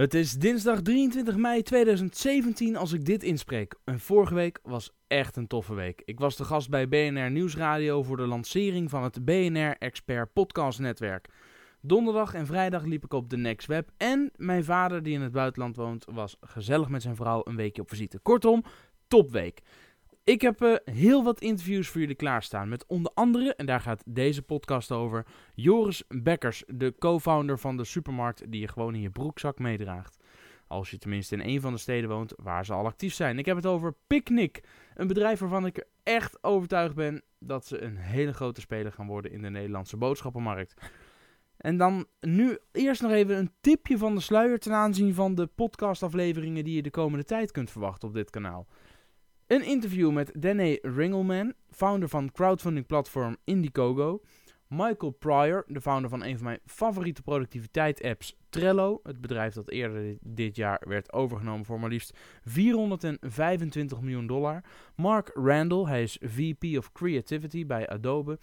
Het is dinsdag 23 mei 2017 als ik dit inspreek. En vorige week was echt een toffe week. Ik was de gast bij BNR Nieuwsradio voor de lancering van het BNR Expert Podcast Netwerk. Donderdag en vrijdag liep ik op de Next Web. En mijn vader, die in het buitenland woont, was gezellig met zijn vrouw een weekje op visite. Kortom, topweek. Ik heb uh, heel wat interviews voor jullie klaarstaan. Met onder andere, en daar gaat deze podcast over, Joris Bekkers, de co-founder van de supermarkt die je gewoon in je broekzak meedraagt. Als je tenminste in een van de steden woont waar ze al actief zijn. Ik heb het over Picnic, een bedrijf waarvan ik echt overtuigd ben dat ze een hele grote speler gaan worden in de Nederlandse boodschappenmarkt. En dan nu eerst nog even een tipje van de sluier ten aanzien van de podcastafleveringen die je de komende tijd kunt verwachten op dit kanaal. Een interview met Danny Ringelman, founder van crowdfunding-platform Indiegogo. Michael Pryor, de founder van een van mijn favoriete productiviteit-apps Trello. Het bedrijf dat eerder dit jaar werd overgenomen voor maar liefst 425 miljoen dollar. Mark Randall, hij is VP of Creativity bij Adobe.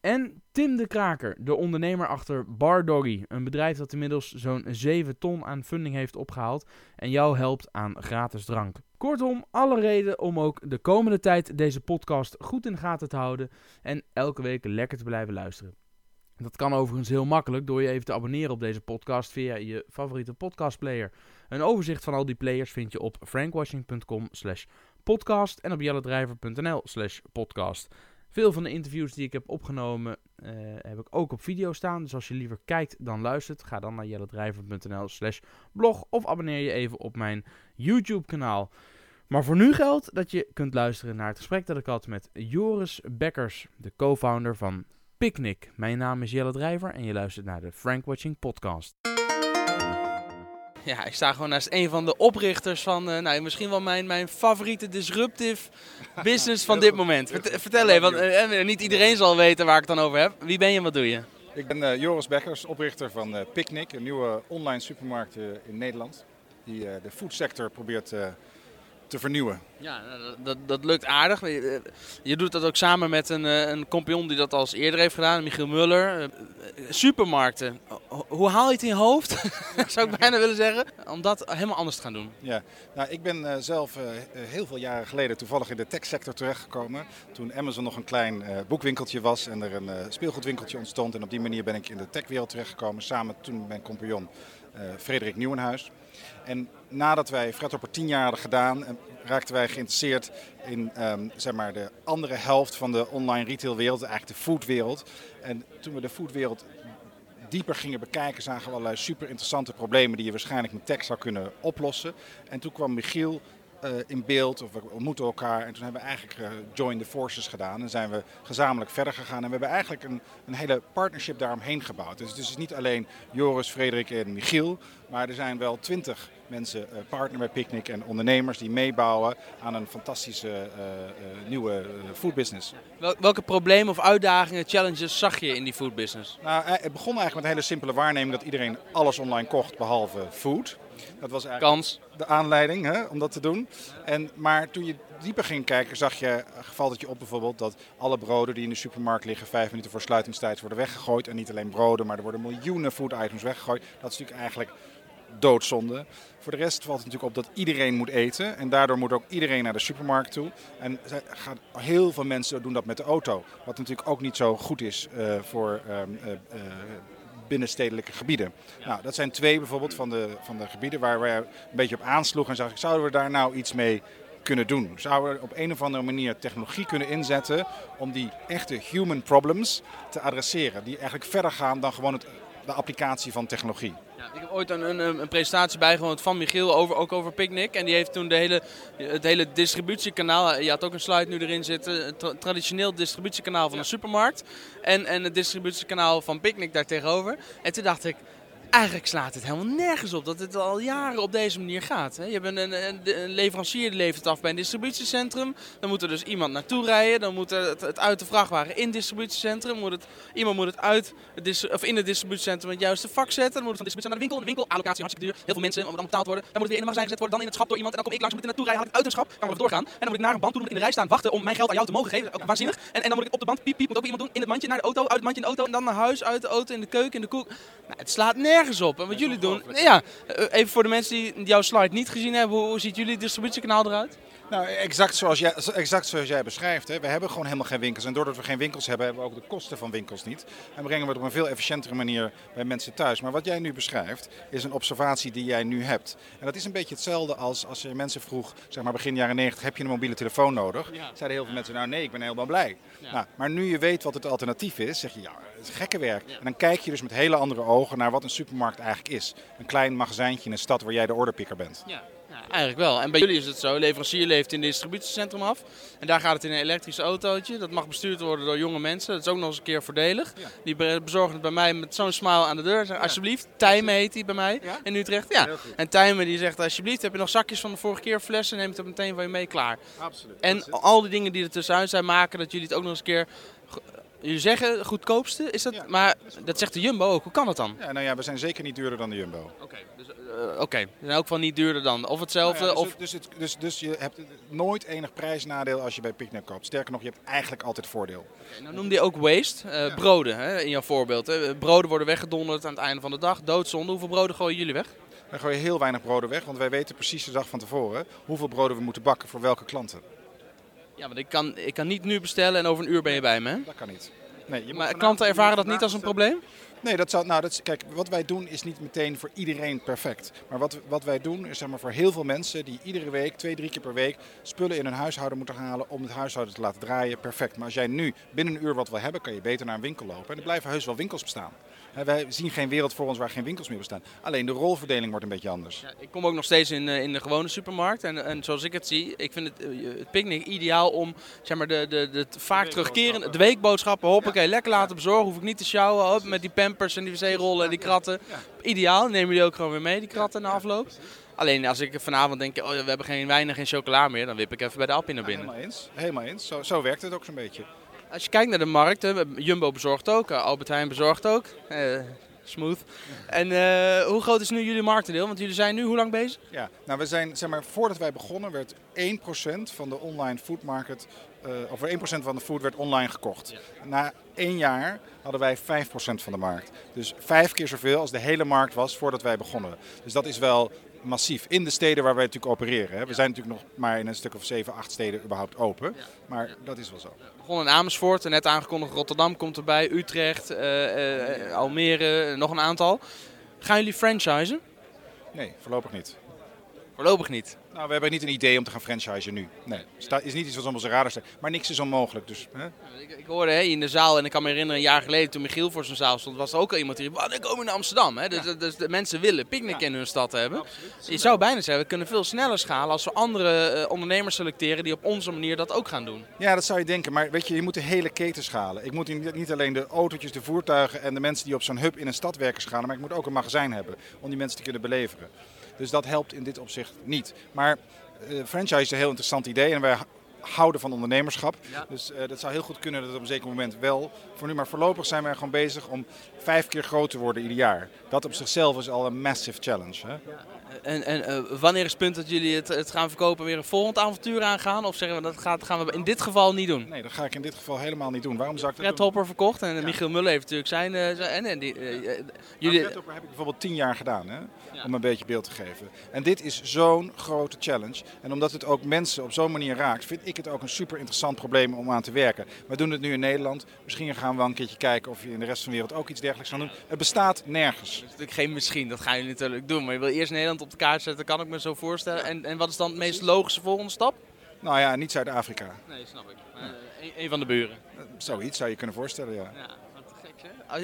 En Tim de Kraker, de ondernemer achter Bar Doggy, een bedrijf dat inmiddels zo'n 7 ton aan funding heeft opgehaald en jou helpt aan gratis drank. Kortom, alle reden om ook de komende tijd deze podcast goed in gaten te houden en elke week lekker te blijven luisteren. Dat kan overigens heel makkelijk door je even te abonneren op deze podcast via je favoriete podcastplayer. Een overzicht van al die players vind je op frankwashing.com slash podcast en op jellendrijver.nl slash podcast. Veel van de interviews die ik heb opgenomen uh, heb ik ook op video staan. Dus als je liever kijkt dan luistert, ga dan naar jellendrijver.nl slash blog of abonneer je even op mijn YouTube kanaal. Maar voor nu geldt dat je kunt luisteren naar het gesprek dat ik had met Joris Bekkers, de co-founder van Picnic. Mijn naam is Jelle Drijver en je luistert naar de Frank Watching podcast. Ja, ik sta gewoon naast een van de oprichters van uh, nou, misschien wel mijn, mijn favoriete disruptive business van dit moment. vertel even, want uh, niet iedereen zal weten waar ik het dan over heb. Wie ben je en wat doe je? Ik ben Joris Bekkers, oprichter van Picnic, een nieuwe online supermarkt in Nederland. Die de foodsector probeert te vernieuwen. Ja, nou, dat, dat, lukt aardig. Je, doet dat ook samen met een, eh, een compagnon die dat al eerder heeft gedaan, Michiel Muller. Eh, supermarkten. Hoe haal je het in je hoofd, zou ik bijna willen zeggen, om dat helemaal anders te gaan doen? Ja, nou, ik ben zelf heel veel jaren geleden toevallig in de techsector terechtgekomen. Toen Amazon nog een klein boekwinkeltje was en er een speelgoedwinkeltje ontstond. En op die manier ben ik in de techwereld terechtgekomen, samen toen met mijn compagnon Frederik Nieuwenhuis. En nadat wij Fredhopper tien jaar hadden gedaan, eh, raakten wij geïnteresseerd in um, zeg maar de andere helft van de online retailwereld, eigenlijk de foodwereld. En toen we de foodwereld dieper gingen bekijken, zagen we allerlei super interessante problemen die je waarschijnlijk met tech zou kunnen oplossen. En toen kwam Michiel uh, in beeld, of we ontmoeten elkaar. En toen hebben we eigenlijk uh, join the forces gedaan en zijn we gezamenlijk verder gegaan. En we hebben eigenlijk een, een hele partnership daaromheen gebouwd. Dus het is niet alleen Joris, Frederik en Michiel, maar er zijn wel twintig mensen, uh, partner bij Picnic en ondernemers die meebouwen aan een fantastische nieuwe food business. Wel, welke problemen of uitdagingen, challenges zag je in die food business? Nou, het begon eigenlijk met een hele simpele waarneming dat iedereen alles online kocht behalve food. Dat was eigenlijk Kans. de aanleiding hè, om dat te doen. En, maar toen je dieper ging kijken, zag je, geval dat je op bijvoorbeeld dat alle broden die in de supermarkt liggen vijf minuten voor sluitingstijd worden weggegooid. En niet alleen broden, maar er worden miljoenen food items weggegooid. Dat is natuurlijk eigenlijk doodzonde. Voor de rest valt het natuurlijk op dat iedereen moet eten. En daardoor moet ook iedereen naar de supermarkt toe. En heel veel mensen doen dat met de auto. Wat natuurlijk ook niet zo goed is uh, voor uh, uh, binnenstedelijke gebieden. Nou, dat zijn twee bijvoorbeeld van de, van de gebieden waar wij een beetje op aansloegen en zagen, zouden we daar nou iets mee kunnen doen? Zouden we op een of andere manier technologie kunnen inzetten om die echte human problems te adresseren, die eigenlijk verder gaan dan gewoon het, de applicatie van technologie? Ik heb ooit een, een, een, presentatie bijgewoond van Michiel, over, ook over Picnic. En die heeft toen de hele, het hele distributiekanaal, je had ook een slide nu erin zitten, het traditioneel distributiekanaal van een supermarkt. En, en het distributiekanaal van Picnic daar tegenover. En toen dacht ik, Eigenlijk slaat het helemaal nergens op dat het al jaren op deze manier gaat. Je hebt een, een, leverancier die levert af bij een distributiecentrum. Dan moet er dus iemand naartoe rijden. Dan moet het, het uit de vrachtwagen in het distributiecentrum. Het, iemand moet het uit het of in het distributiecentrum het juiste vak zetten. Dan moet het van de distributie naar de winkel. De winkel, allocatie hartstikke duur. Heel veel mensen, om dan betaald worden. Dan moet het weer in een magazijn gezet worden. Dan in het schap door iemand. En dan kom ik langs, moet ik naartoe rijden. Haal ik uit een schap. Kan we doorgaan. En dan moet ik naar een band toe, moet ik in de rij staan wachten om mijn geld aan jou te mogen geven. Ook waanzinnig. En, en dan moet ik op de band, piep, piep, moet ook iemand doen. In het mandje naar de auto, uit het mandje in de auto. En dan naar huis, uit de auto, in de keuken, in de koek. Nou, het slaat nergens nergens op. En wat jullie doen, ja, eh, even voor de mensen die jouw slide niet gezien hebben, hoe, hoe ziet jullie distributiekanaal eruit? Nou, exact zoals jij, exact zoals jij beschrijft. Hè. We hebben gewoon helemaal geen winkels. En doordat we geen winkels hebben, hebben we ook de kosten van winkels niet. En brengen we het op een veel efficiëntere manier bij mensen thuis. Maar wat jij nu beschrijft, is een observatie die jij nu hebt. En dat is een beetje hetzelfde als als je mensen vroeg, zeg maar begin jaren 90, heb je een mobiele telefoon nodig? Ja. Zeiden heel veel mensen, nou nee, ik ben helemaal blij. Nou, maar nu je weet wat het alternatief is, zeg je, ja, het is gekke werk. En dan kijk je dus met hele andere ogen naar wat een supermarkt eigenlijk is. Een klein magazijntje in een stad waar jij de orderpicker bent. Ja. Eigenlijk wel. En bij jullie is het zo, leverancier leeft in het distributiecentrum af. En daar gaat het in een elektrisch autootje. Dat mag bestuurd worden door jonge mensen. Dat is ook nog eens een keer voordelig. Die bezorgen het bij mij met zo'n smile aan de deur. Alsjeblieft, Tijmen heet hij bij mij in Utrecht. Ja. En Tijmen die zegt, alsjeblieft, heb je nog zakjes van de vorige keer flessen? Neem het meteen van je mee, klaar. Absoluut. En al die dingen die er tussenuit zijn maken dat jullie het ook nog eens een keer Jullie zeggen goedkoopste, is dat, maar dat zegt de Jumbo ook. Hoe kan dat dan? Ja, nou ja, we zijn zeker niet duurder dan de Jumbo. Oké, dus, uh, oké. in elk geval niet duurder dan. Of hetzelfde. Nou ja, dus, of... Dus, het, dus, dus je hebt nooit enig prijsnadeel als je bij Picnic koopt. Sterker nog, je hebt eigenlijk altijd voordeel. Okay, nou noemde je ook waste, uh, broden hè, in jouw voorbeeld. Hè. Broden worden weggedonderd aan het einde van de dag, doodzonde. Hoeveel broden gooien jullie weg? Wij gooien heel weinig broden weg, want wij weten precies de dag van tevoren hoeveel broden we moeten bakken voor welke klanten. Ja, want ik kan, ik kan niet nu bestellen en over een uur ben je bij me. Hè? Dat kan niet. Nee, maar klanten ervaren dat niet als een probleem? Nee, dat zou, nou, dat, kijk, wat wij doen is niet meteen voor iedereen perfect. Maar wat, wat wij doen is zeg maar, voor heel veel mensen die iedere week, twee, drie keer per week, spullen in hun huishouden moeten halen om het huishouden te laten draaien, perfect. Maar als jij nu binnen een uur wat wil hebben, kan je beter naar een winkel lopen. En er blijven heus wel winkels bestaan. Wij zien geen wereld voor ons waar geen winkels meer bestaan. Alleen de rolverdeling wordt een beetje anders. Ja, ik kom ook nog steeds in, in de gewone supermarkt. En, en zoals ik het zie, ik vind het, het picknick ideaal om zeg maar, de, de, de, vaak terugkerende de weekboodschappen. Hoppakee, ja. lekker laten bezorgen. Hoef ik niet te sjouwen op, met die pampers en die wc-rollen en die kratten. Ideaal, nemen jullie ook gewoon weer mee, die kratten na afloop. Alleen als ik vanavond denk, oh, we hebben geen wijn en geen chocola meer, dan wip ik even bij de appie naar binnen. helemaal eens, helemaal eens. Zo, zo werkt het ook zo'n beetje. Als je kijkt naar de markt, Jumbo bezorgt ook, Albert Heijn bezorgt ook. Uh, smooth. En uh, hoe groot is nu jullie marktendeel? Want jullie zijn nu hoe lang bezig? Ja, nou we zijn, zeg maar, voordat wij begonnen werd 1% van de online food market, uh, of 1% van de food werd online gekocht. Ja. Na één jaar hadden wij 5% van de markt. Dus vijf keer zoveel als de hele markt was voordat wij begonnen. Dus dat is wel massief. In de steden waar wij natuurlijk opereren. Hè. We zijn natuurlijk nog maar in een stuk of 7, 8 steden überhaupt open. Maar dat is wel zo. We begonnen in Amersfoort, net aangekondigd Rotterdam komt erbij, Utrecht, uh, uh, Almere, nog een aantal. Gaan jullie franchisen? Nee, voorlopig niet. Voorlopig niet? Nou, we hebben niet een idee om te gaan franchisen nu. Nee, het is niet iets wat op onze radar staat. Maar niks is onmogelijk. Dus, hè? Ik, ik, hoorde hè, in de zaal, en ik kan me herinneren, een jaar geleden toen Michiel voor zijn zaal stond, was er ook al iemand die riep, ik kom in Amsterdam. Hè? Dus, ja. dus, de mensen willen picknick ja. in hun stad hebben. Je zou bijna zeggen, we kunnen veel sneller schalen als we andere uh, ondernemers selecteren die op onze manier dat ook gaan doen. Ja, dat zou je denken. Maar weet je, je moet de hele keten schalen. Ik moet niet alleen de autootjes, de voertuigen en de mensen die op zo'n hub in een stad werken schalen, maar ik moet ook een magazijn hebben om die mensen te kunnen beleveren. Dus dat helpt in dit opzicht niet. Maar uh, franchise is een heel interessant idee en wij houden van ondernemerschap. Ja. Dus uh, dat zou heel goed kunnen dat het op een zeker moment wel voor nu. Maar voorlopig zijn wij gewoon bezig om vijf keer groter te worden ieder jaar. Dat op zichzelf is al een massive challenge. Hè? Ja. En, en uh, wanneer is het punt dat jullie het, het, gaan verkopen weer een volgend avontuur aangaan? Of zeggen we dat gaat, gaan we in dit geval niet doen? Nee, dat ga ik in dit geval helemaal niet doen. Waarom zou ik dat? Hopper verkocht en ja. Michiel Muller heeft natuurlijk zijn... Uh, en, en die, uh, jullie... Red Hopper heb ik bijvoorbeeld tien jaar gedaan, hè? Om een beetje beeld te geven. En dit is zo'n grote challenge. En omdat het ook mensen op zo'n manier raakt, vind ik het ook een super interessant probleem om aan te werken. We doen het nu in Nederland. Misschien gaan we wel een keertje kijken of je in de rest van de wereld ook iets dergelijks gaan doen. Het bestaat nergens. Dat is natuurlijk geen misschien, dat gaan jullie natuurlijk doen. Maar je wil eerst Nederland op de kaart zetten, kan ik me zo voorstellen. En, en wat is dan de meest logische volgende stap? Nou ja, niet Zuid-Afrika. Nee, snap ik. Uh, een, een, van de buren. Uh, zoiets zou je kunnen voorstellen, ja. ja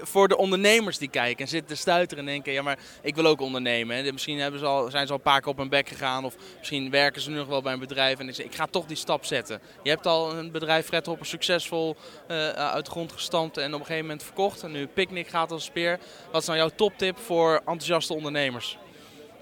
voor de ondernemers die kijken en zitten te stuiteren en denken, ja maar ik wil ook ondernemen. Hè. Misschien hebben ze al, zijn ze al een paar keer op hun bek gegaan of misschien werken ze nu nog wel bij een bedrijf en ik zeg, ik ga toch die stap zetten. Je hebt al een bedrijf Fredhopper succesvol uh, uit de grond gestampt en op een gegeven moment verkocht. En nu Picnic gaat als speer. Wat is nou jouw toptip voor enthousiaste ondernemers?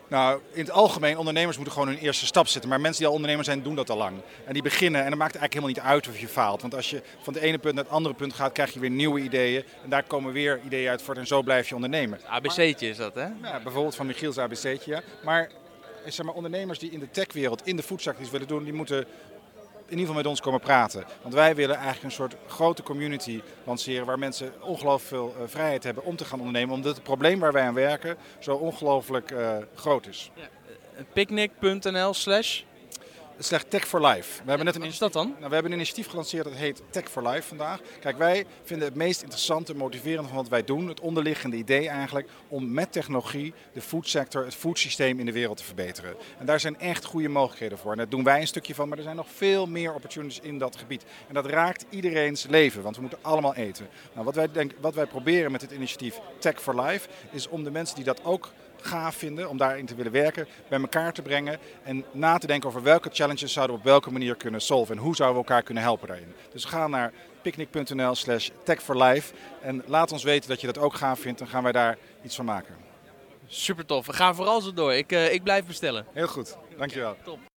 Nou, in het algemeen, ondernemers moeten gewoon hun eerste stap zetten. Maar mensen die al ondernemer zijn, doen dat al lang. En die beginnen, en dan maakt het eigenlijk helemaal niet uit of je faalt. Want als je van het ene punt naar het andere punt gaat, krijg je weer nieuwe ideeën. En daar komen weer ideeën uit voort en zo blijf je ondernemer. ABC'tje is dat, hè? Ja, bijvoorbeeld van Michiels ABC'tje, ja. Maar, zeg maar ondernemers die in de techwereld, in de iets willen doen, die moeten ieder geval met ons komen praten. Want wij willen eigenlijk een soort grote community lanceren waar mensen ongelooflijk veel uh, vrijheid hebben om te gaan ondernemen. Omdat het probleem waar wij aan werken zo ongelooflijk uh, groot is. Ja. Picnic.nl slash slecht Tech for Life. We hebben net een, is dat dan? Nou, we hebben een initiatief gelanceerd dat heet Tech for Life vandaag. Kijk, wij vinden het meest interessante, motiverende van wat wij doen, het onderliggende idee eigenlijk, om met technologie de foodsector, het foodsysteem in de wereld te verbeteren. En daar zijn echt goede mogelijkheden voor. En daar doen wij een stukje van, maar er zijn nog veel meer opportunities in dat gebied. En dat raakt iedereen's leven, want we moeten allemaal eten. Nou, wat, wij denk, wat wij proberen met het initiatief Tech for Life, is om de mensen die dat ook gaaf vinden om daarin te willen werken, bij elkaar te brengen en na te denken over welke challenges zouden we op welke manier kunnen solven en hoe zouden we elkaar kunnen helpen daarin. Dus ga naar picnic.nl slash tech for life en laat ons weten dat je dat ook gaaf vindt, dan gaan wij daar iets van maken. Super tof. We gaan vooral zo door. Ik, uh, ik blijf bestellen. Heel goed. Dankjewel. Top.